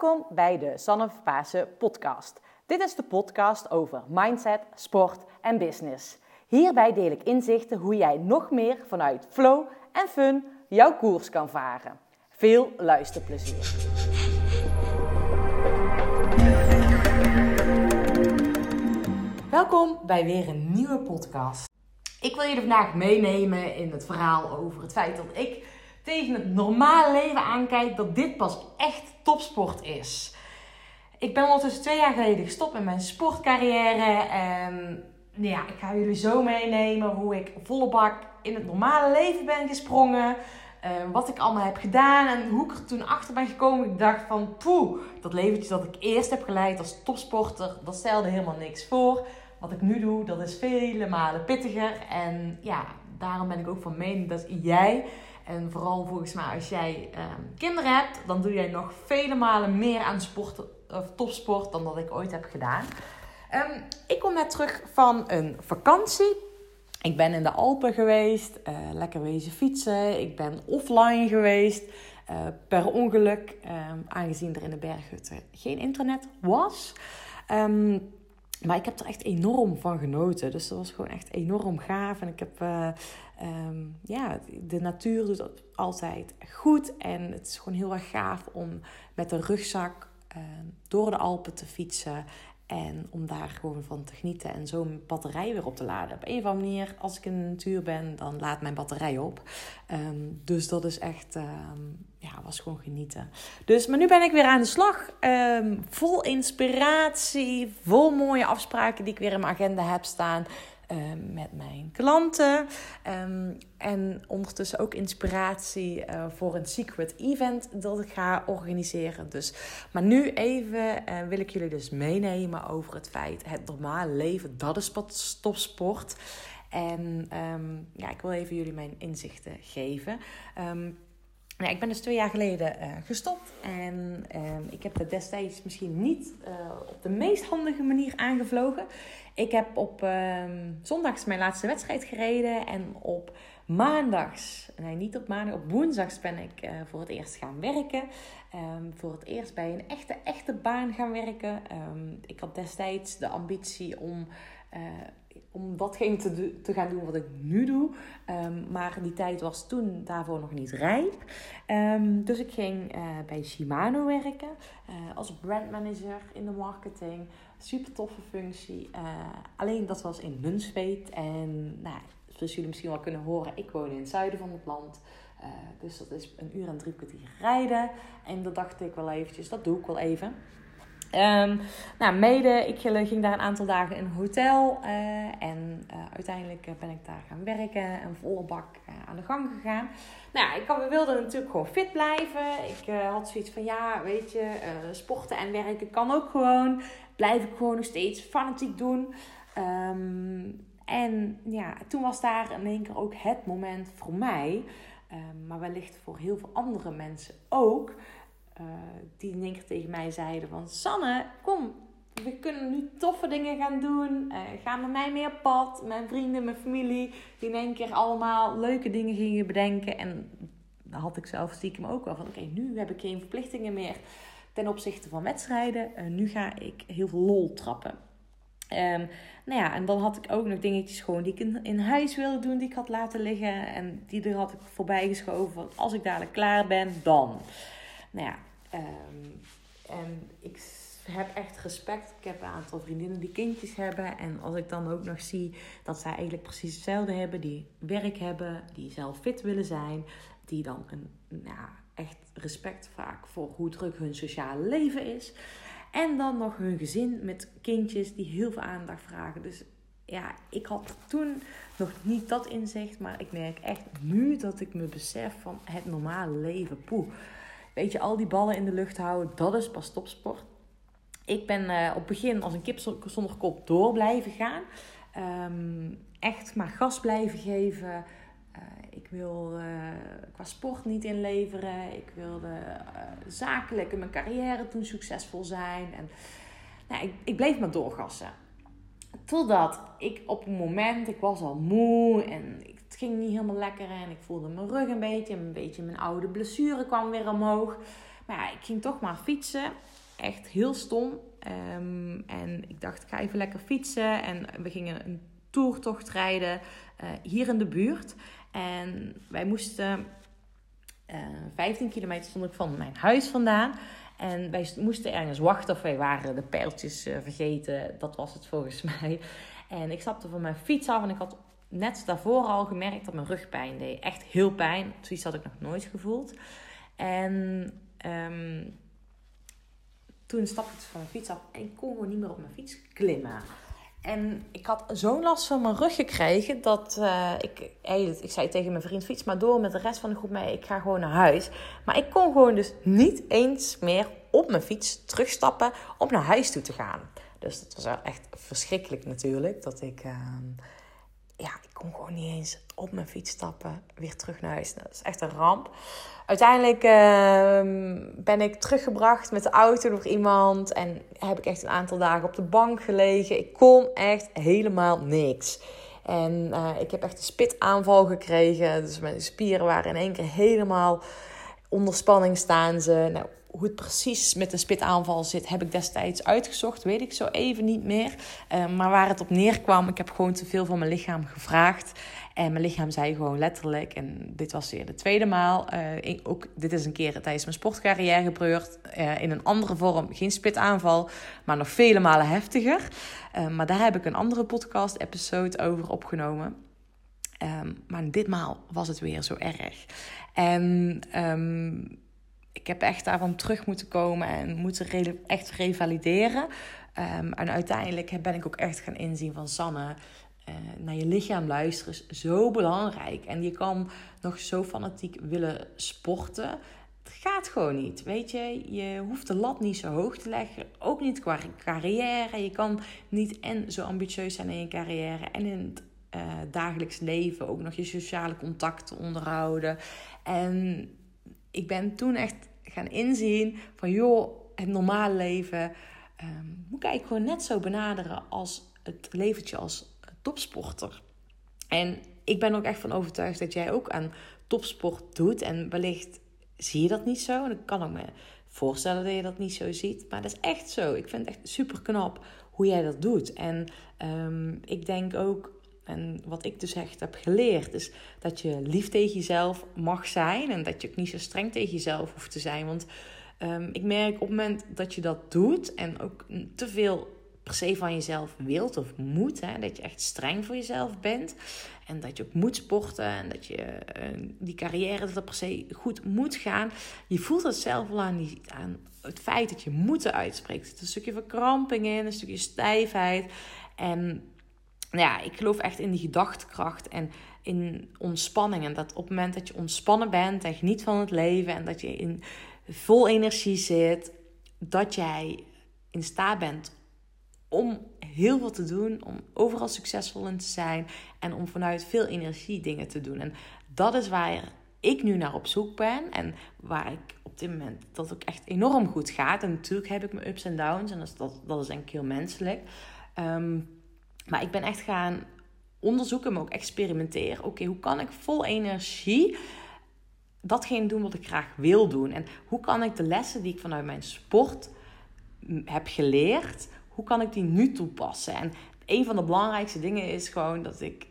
Welkom bij de Sanne Pasen podcast. Dit is de podcast over mindset, sport en business. Hierbij deel ik inzichten hoe jij nog meer vanuit flow en fun jouw koers kan varen. Veel luisterplezier. Welkom bij weer een nieuwe podcast. Ik wil je vandaag meenemen in het verhaal over het feit dat ik tegen het normale leven aankijk dat dit pas echt topsport is. Ik ben ondertussen twee jaar geleden gestopt met mijn sportcarrière. En ja, ik ga jullie zo meenemen hoe ik volle bak in het normale leven ben gesprongen. Uh, wat ik allemaal heb gedaan en hoe ik er toen achter ben gekomen. Ik dacht van, poeh, dat leventje dat ik eerst heb geleid als topsporter, dat stelde helemaal niks voor. Wat ik nu doe, dat is vele malen pittiger. En ja, daarom ben ik ook van mening dat jij en vooral volgens mij als jij ehm, kinderen hebt, dan doe jij nog vele malen meer aan sport of topsport dan dat ik ooit heb gedaan. Um, ik kom net terug van een vakantie. Ik ben in de Alpen geweest, uh, lekker wezen fietsen. Ik ben offline geweest. Uh, per ongeluk, um, aangezien er in de berghutten geen internet was. Maar ik heb er echt enorm van genoten. Dus dat was gewoon echt enorm gaaf. En ik heb, uh, um, ja, de natuur doet het altijd goed. En het is gewoon heel erg gaaf om met een rugzak uh, door de Alpen te fietsen. En om daar gewoon van te genieten en zo mijn batterij weer op te laden. Op een of andere manier, als ik in de natuur ben, dan laat mijn batterij op. Um, dus dat is echt, ja, was gewoon genieten. Dus, maar nu ben ik weer aan de slag. Um, vol inspiratie, vol mooie afspraken die ik weer in mijn agenda heb staan. Ehm, met mijn klanten. Ehm, en ondertussen ook inspiratie uh, voor een secret event dat ik ga organiseren. Dus, maar nu even uh, wil ik jullie dus meenemen over het feit: het normale leven, dat is topsport. En ja, ik wil even jullie mijn inzichten geven. Nou, ik ben dus twee jaar geleden uh, gestopt en uh, ik heb het destijds misschien niet uh, op de meest handige manier aangevlogen. Ik heb op ehm, zondags mijn laatste wedstrijd gereden en op maandags, nee niet op maandag, op woensdags ben ik eh, voor het eerst gaan werken. Um, voor het eerst bij een echte, echte baan gaan werken. Ik had destijds de ambitie om om datgene te, te gaan doen wat ik nu doe. Um, maar die tijd was toen daarvoor nog niet rijp. Um, dus ik ging uh, bij Shimano werken uh, als brandmanager in de marketing. Super toffe functie. Uh, alleen dat was in Nunspeet. En nou, zoals jullie misschien wel kunnen horen, ik woon in het zuiden van het land. dus dat is een uur en drie kwartier rijden. En dat dacht ik wel eventjes, dat doe ik wel even. Um, nou, mede, ik ging daar een aantal dagen in een hotel. Uh, en uh, uiteindelijk ben ik daar gaan werken en volle bak aan de gang gegaan. Nou ik wilde natuurlijk gewoon fit blijven. Ik had zoiets van, ja, weet je, sporten en werken kan ook gewoon. Blijf ik gewoon nog steeds fanatiek doen. Um, en ja, toen was daar in één keer ook het moment voor mij. Maar wellicht voor heel veel andere mensen ook uh, die in één keer tegen mij zeiden van... Sanne, kom, we kunnen nu toffe dingen gaan doen. Uh, ga met mij meer pad. Mijn vrienden, mijn familie. Die in één keer allemaal leuke dingen gingen bedenken. En dan had ik zelf stiekem ook wel van... Oké, nu heb ik geen verplichtingen meer ten opzichte van wedstrijden. Uh, nu ga ik heel veel lol trappen. Um, nou ja, en dan had ik ook nog dingetjes gewoon die ik in, in, huis wilde doen, die ik had laten liggen. En die er had ik voorbij geschoven. Als ik dadelijk klaar ben, dan. Nou ja, um, en ik heb echt respect. Ik heb een aantal vriendinnen die kindjes hebben. En als ik dan ook nog zie dat zij eigenlijk precies hetzelfde hebben. Die werk hebben, die zelf fit willen zijn. Die dan een, nou, echt respect vaak voor hoe druk hun sociale leven is. En dan nog hun gezin met kindjes die heel veel aandacht vragen. Dus ja, ik had toen nog niet dat inzicht. Maar ik merk echt nu dat ik me besef van het normale leven. Poeh Weet je, al die ballen in de lucht houden, dat is pas topsport. Ik ben uh, op het begin als een kip zonder kop door blijven gaan. Um, echt maar gas blijven geven. Uh, ik wil uh, qua sport niet inleveren. Ik wilde zakelijk in mijn carrière toen succesvol zijn. En nou, ik, ik bleef maar doorgassen. Totdat ik op een moment, ik was al moe en ging niet helemaal lekker en ik voelde mijn rug een beetje. Een beetje mijn oude blessure kwam weer omhoog. Maar ja, ik ging toch maar fietsen. Echt heel stom. Ehm, en ik dacht, ik ga even lekker fietsen. En we gingen een toertocht rijden uh, hier in de buurt. En wij moesten uh, eh, 15 kilometer stond ik van mijn huis vandaan. En wij moesten ergens wachten of wij waren de pijltjes uh, vergeten. Dat was het volgens mij. En ik stapte van mijn fiets af en ik had net daarvoor al gemerkt dat mijn rug pijn deed. Echt heel pijn. Zoiets had ik nog nooit gevoeld. En um, toen stapte ik van mijn fiets af en ik kon gewoon niet meer op mijn fiets klimmen. En ik had zo'n last van mijn rug gekregen dat uh, ik, ik zei tegen mijn vriend: fiets maar door met de rest van de groep mee. Ik ga gewoon naar huis. Maar ik kon gewoon dus niet eens meer op mijn fiets terugstappen om naar huis toe te gaan. Dus dat was wel echt verschrikkelijk natuurlijk. Dat ik, uh, ja, ik kon gewoon niet eens op mijn fiets stappen, weer terug naar huis. Dat is echt een ramp. Uiteindelijk uh, ben ik teruggebracht met de auto door iemand. En heb ik echt een aantal dagen op de bank gelegen. Ik kon echt helemaal niks. En uh, ik heb echt een spitaanval gekregen. Dus mijn spieren waren in één keer helemaal onder spanning staan ze. Nou, hoe het precies met een spitaanval zit, heb ik destijds uitgezocht. Weet ik zo even niet meer. Uh, maar waar het op neerkwam, ik heb gewoon te veel van mijn lichaam gevraagd. En mijn lichaam zei gewoon letterlijk, en dit was weer de tweede maal, uh, ook dit is een keer tijdens mijn sportcarrière gebeurd, uh, in een andere vorm, geen spitaanval, maar nog vele malen heftiger. Maar daar heb ik een andere podcast-episode over opgenomen. Um, maar ditmaal was het weer zo erg. En um, ik heb echt daarvan terug moeten komen en moeten echt revalideren. Um, en uiteindelijk ben ik ook echt gaan inzien van Sanne uh, naar je lichaam luisteren is zo belangrijk. En je kan nog zo fanatiek willen sporten. Het gaat gewoon niet. Weet je, je hoeft de lat niet zo hoog te leggen. Ook niet qua carrière. Je kan niet en zo ambitieus zijn in je carrière en in het uh, dagelijks leven ook nog je sociale contacten onderhouden. En ik ben toen echt gaan inzien van joh, het normale leven um, moet ik gewoon net zo benaderen als het leventje als topsporter. En ik ben ook echt van overtuigd dat jij ook aan topsport doet. En wellicht zie je dat niet zo. En ik kan ook me voorstellen dat je dat niet zo ziet. Maar dat is echt zo. Ik vind het echt super knap hoe jij dat doet. En um, ik denk ook, en wat ik dus echt heb geleerd, is dat je lief tegen jezelf mag zijn. En dat je ook niet zo streng tegen jezelf hoeft te zijn. Want um, ik merk op het moment dat je dat doet en ook te veel per se van jezelf wilt of moet. Hè? Dat je echt streng voor jezelf bent. En dat je ook moet sporten. En dat je uh, die carrière dat, dat per se goed moet gaan. Je voelt het zelf wel aan, aan het feit dat je moeten uitspreekt. Er zit een stukje verkramping in, een stukje stijfheid. En ja, ik geloof echt in die gedachtekracht en in ontspanning. En dat op het moment dat je ontspannen bent en geniet van het leven en dat je in vol energie zit, dat jij in staat bent om heel veel te doen, om overal succesvol in te zijn en om vanuit veel energie dingen te doen. En dat is waar ik nu naar op zoek ben en waar ik op dit moment dat ook echt enorm goed gaat. En natuurlijk heb ik mijn ups en downs en dat is, dat, is denk heel menselijk. Um, maar ik ben echt gaan onderzoeken, maar ook experimenteren. Oké, hoe kan ik vol energie datgene doen wat ik graag wil doen? En hoe kan ik de lessen die ik vanuit mijn sport heb geleerd, hoe kan ik die nu toepassen? En een van de belangrijkste dingen is gewoon dat ik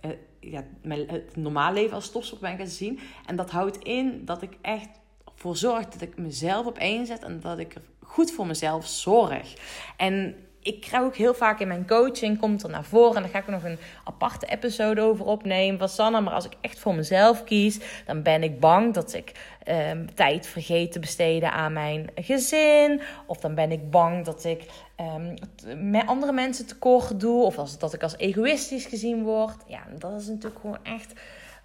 eh, ja, mijn, het normaal leven als topsport ben gaan zien. En dat houdt in dat ik echt voor zorg dat ik mezelf op één zet en dat ik goed voor mezelf zorg. En ik krijg ook heel vaak in mijn coaching, komt er naar voren. En daar ga ik nog een aparte episode over opnemen van Sanna. Maar als ik echt voor mezelf kies, dan ben ik bang dat ik um, tijd vergeet te besteden aan mijn gezin. Of dan ben ik bang dat ik um, met andere mensen tekort doe. Of als, dat ik als egoïstisch gezien word. Ja, dat is natuurlijk gewoon echt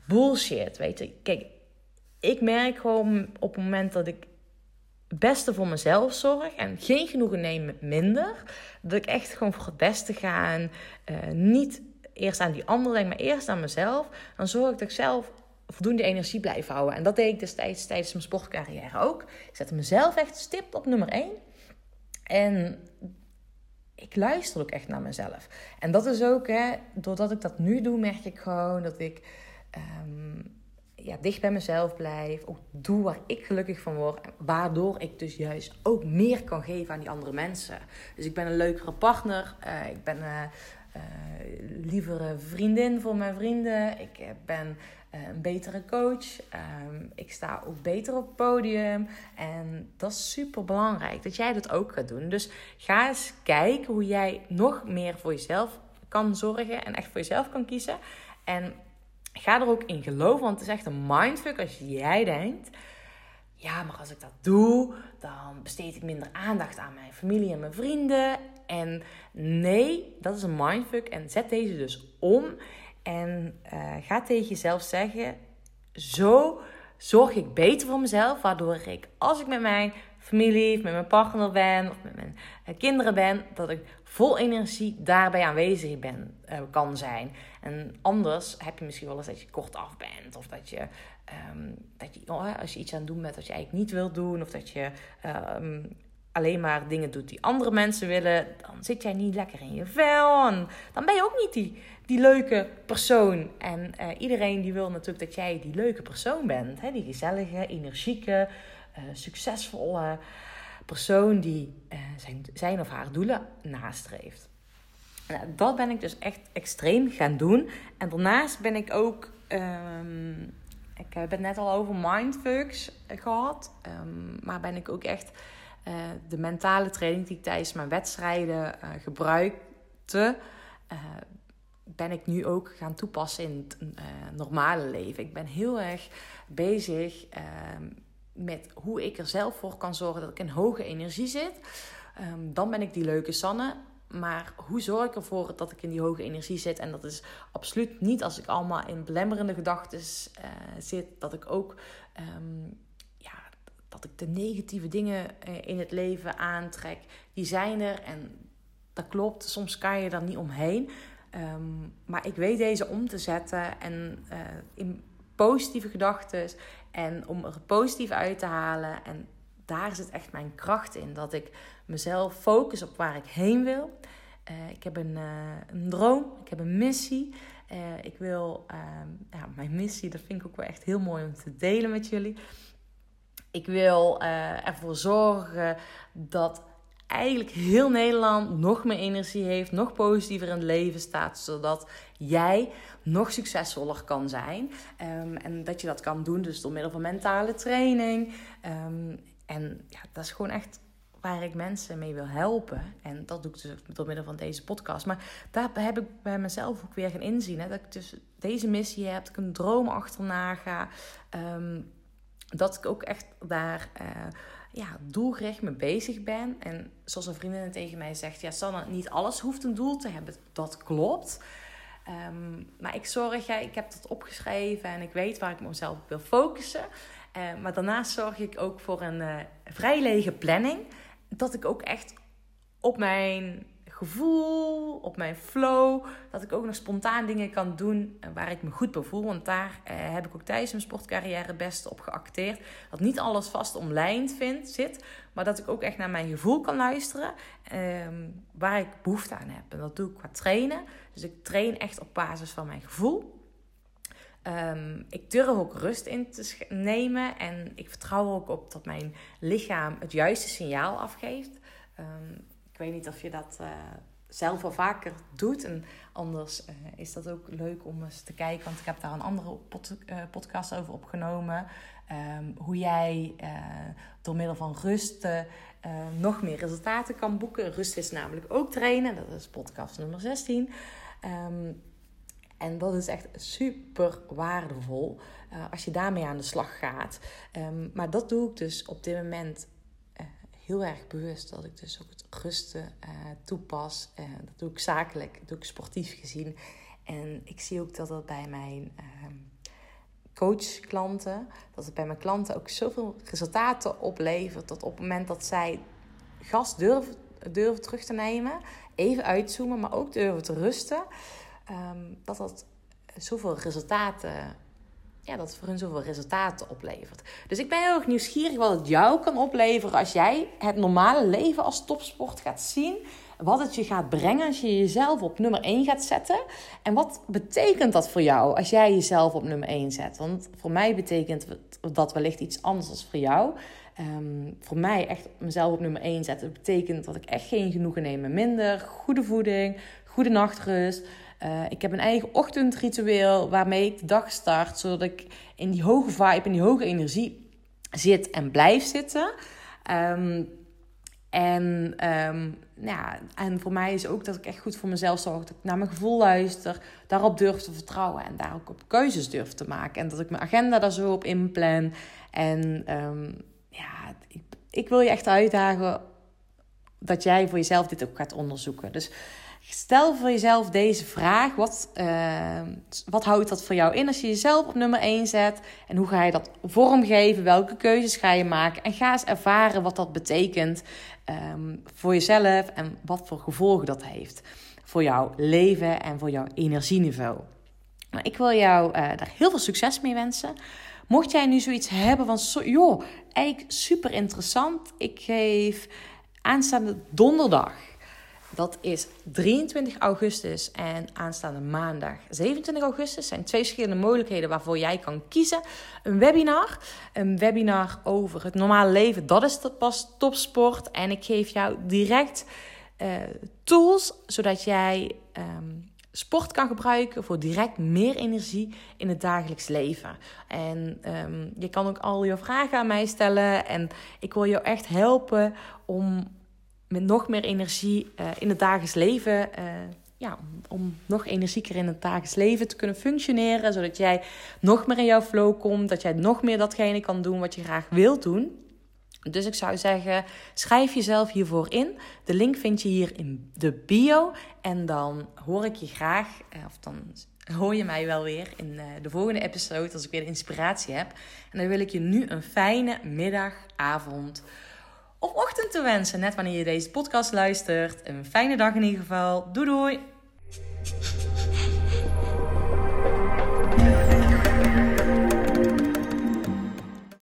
bullshit. Weet je, kijk, ik merk gewoon op het moment dat ik beste voor mezelf zorg en geen genoegen neem met minder. Dat ik echt gewoon voor het beste ga en uh, niet eerst aan die anderen denk, maar eerst aan mezelf. Dan zorg ik dat ik zelf voldoende energie blijf houden. En dat deed ik destijds tijdens mijn sportcarrière ook. Ik zette mezelf echt stipt op nummer 1. En ik luister ook echt naar mezelf. En dat is ook, hè, doordat ik dat nu doe, merk ik gewoon dat ik um, ja, dicht bij mezelf blijf. Ook doe waar ik gelukkig van word. Waardoor ik dus juist ook meer kan geven aan die andere mensen. Dus ik ben een leukere partner. Uh, ik ben uh, uh, lievere vriendin voor mijn vrienden. Ik ben een betere coach. Um, ik sta ook beter op het podium. En dat is super belangrijk dat jij dat ook gaat doen. Dus ga eens kijken hoe jij nog meer voor jezelf kan zorgen. En echt voor jezelf kan kiezen. En ga er ook in geloven, want het is echt een mindfuck als jij denkt. Ja, maar als ik dat doe, dan besteed ik minder aandacht aan mijn familie en mijn vrienden. En nee, dat is een mindfuck. En zet deze dus om. En uh, ga tegen jezelf zeggen: Zo zorg ik beter voor mezelf. Waardoor ik, als ik met mijn familie, of met mijn partner ben, of met mijn eh, kinderen ben, dat ik vol energie daarbij aanwezig ben, uh, kan zijn. En anders heb je misschien wel eens dat je kort af bent. Of dat je, um, dat je oh, als je iets aan het doen bent dat je eigenlijk niet wilt doen. Of dat je um, alleen maar dingen doet die andere mensen willen. Dan zit jij niet lekker in je vel. En dan ben je ook niet die, die leuke persoon. En uh, iedereen die wil natuurlijk dat jij die leuke persoon bent. Hè? Die gezellige, energieke, succesvolle persoon die uh, zijn, zijn of haar doelen nastreeft. Nou, dat ben ik dus echt extreem gaan doen. En daarnaast ben ik ook. Um, ik heb het net al over mindfucks gehad. Um, maar ben ik ook echt de mentale training die ik tijdens mijn wedstrijden gebruikte. Ben ik nu ook gaan toepassen in het normale leven. Ik ben heel erg bezig ehm, met hoe ik er zelf voor kan zorgen dat ik in hoge energie zit. Um, dan ben ik die leuke Sanne. Maar hoe zorg ik ervoor dat ik in die hoge energie zit? En dat is absoluut niet als ik allemaal in belemmerende gedachten uh, zit. Dat ik ook um, dat ik de negatieve dingen uh, in het leven aantrek. Die zijn er en dat klopt. Soms kan je er niet omheen. Um, maar ik weet deze om te zetten en uh, in positieve gedachten. En om er positief uit te halen. En daar zit echt mijn kracht in. Dat ik mezelf focus op waar ik heen wil. Uh, ik heb een, uh, een, droom, ik heb een missie. Uh, ik wil, ehm, ja, mijn missie, dat vind ik ook wel echt heel mooi om te delen met jullie. Ik wil ervoor zorgen dat eigenlijk heel Nederland nog meer energie heeft, nog positiever in het leven staat, zodat jij nog succesvoller kan zijn. Um, en dat je dat kan doen dus door middel van mentale training. Um, en ja, dat is gewoon echt waar ik mensen mee wil helpen. En dat doe ik dus door middel van deze podcast. Maar daar heb ik bij mezelf ook weer gaan inzien. Hè? Dat ik dus deze missie heb, dat ik een droom achterna ga. Um, dat ik ook echt daar uh, ja, doelgericht mee bezig ben. En zoals een vriendin tegen mij zegt: Ja, Sanne, niet alles hoeft een doel te hebben. Dat klopt. Um, maar ik zorg, ja, ik heb dat opgeschreven en ik weet waar ik mezelf op wil focussen. Uh, maar daarnaast zorg ik ook voor een uh, vrij lege planning. Dat ik ook echt op mijn gevoel, op mijn flow, dat ik ook nog spontaan dingen kan doen waar ik me goed bij voel. Want daar uh, heb ik ook tijdens mijn sportcarrière best op geacteerd. Dat niet alles vast omlijnd vind, zit, maar dat ik ook echt naar mijn gevoel kan luisteren. Ehm, waar ik behoefte aan heb. En dat doe ik qua trainen. Dus ik train echt op basis van mijn gevoel. Um, ik durf ook rust in te nemen en ik vertrouw er ook op dat mijn lichaam het juiste signaal afgeeft. Um, ik weet niet of je dat uh, zelf al vaker doet. En anders uh, is dat ook leuk om eens te kijken, want ik heb daar een andere uh, podcast over opgenomen. Um, hoe jij door middel van rust nog meer resultaten kan boeken. Rust is namelijk ook trainen, dat is podcast nummer 16. Um, en dat is echt super waardevol als je daarmee aan de slag gaat. Um, maar dat doe ik dus op dit moment heel erg bewust. Dat ik dus ook het rusten uh, toepas. dat doe ik zakelijk, dat doe ik sportief gezien. En ik zie ook dat dat bij mijn ehm, coachklanten, dat het bij mijn klanten ook zoveel resultaten oplevert. Dat op het moment dat zij gas durven, durven terug te nemen, even uitzoomen, maar ook durven te rusten um, dat dat zoveel resultaten, ja, dat voor hun zoveel resultaten oplevert. Dus ik ben heel erg nieuwsgierig wat het jou kan opleveren als jij het normale leven als topsport gaat zien. wat het je gaat brengen als je jezelf op nummer 1 gaat zetten. En wat betekent dat voor jou als jij jezelf op nummer 1 zet? Want voor mij betekent dat wellicht iets anders dan voor jou. Ehm, voor mij echt mezelf op nummer 1 zetten betekent dat ik echt geen genoegen neem met minder. Goede voeding, goede nachtrust. Uh, ik heb een eigen ochtendritueel waarmee ik de dag start, zodat ik in die hoge vibe, in die hoge energie zit en blijf zitten. Um, en, um, ja, en voor mij is ook dat ik echt goed voor mezelf zorg. Dat ik naar mijn gevoel luister. Daarop durf te vertrouwen. En daar ook op keuzes durf te maken. En dat ik mijn agenda daar zo op inplan. En ik, ik, wil je echt uitdagen dat jij voor jezelf dit ook gaat onderzoeken. Dus Stel voor jezelf deze vraag. Wat, uh, wat houdt dat voor jou in als je jezelf op nummer 1 zet? En hoe ga je dat vormgeven? Welke keuzes ga je maken? En ga eens ervaren wat dat betekent um, voor jezelf en wat voor gevolgen dat heeft voor jouw leven en voor jouw energieniveau. Nou, ik wil jou uh, daar heel veel succes mee wensen. Mocht jij nu zoiets hebben van, so, joh, eigenlijk super interessant. Ik geef aanstaande donderdag dat is 23 augustus en aanstaande maandag 27 augustus. zijn twee verschillende mogelijkheden waarvoor jij kan kiezen. Een webinar. Een webinar over het normale leven. Dat is pas topsport. En ik geef jou direct uh, tools zodat jij um, sport kan gebruiken voor direct meer energie in het dagelijks leven. En um, je kan ook al je vragen aan mij stellen. En ik wil jou echt helpen om met nog meer energie uh, in het dagelijks leven. Uh, ja, om nog energieker in het dagelijks leven te kunnen functioneren. Zodat jij nog meer in jouw flow komt. Dat jij nog meer datgene kan doen wat je graag wilt doen. Dus ik zou zeggen, schrijf jezelf hiervoor in. De link vind je hier in de bio. En dan hoor ik je graag, eh, of dan hoor je mij wel weer in de volgende episode als ik weer inspiratie heb. En dan wil ik je nu een fijne middag, avond of ochtend te wensen. Net wanneer je deze podcast luistert. Een fijne dag in ieder geval. Doei doei!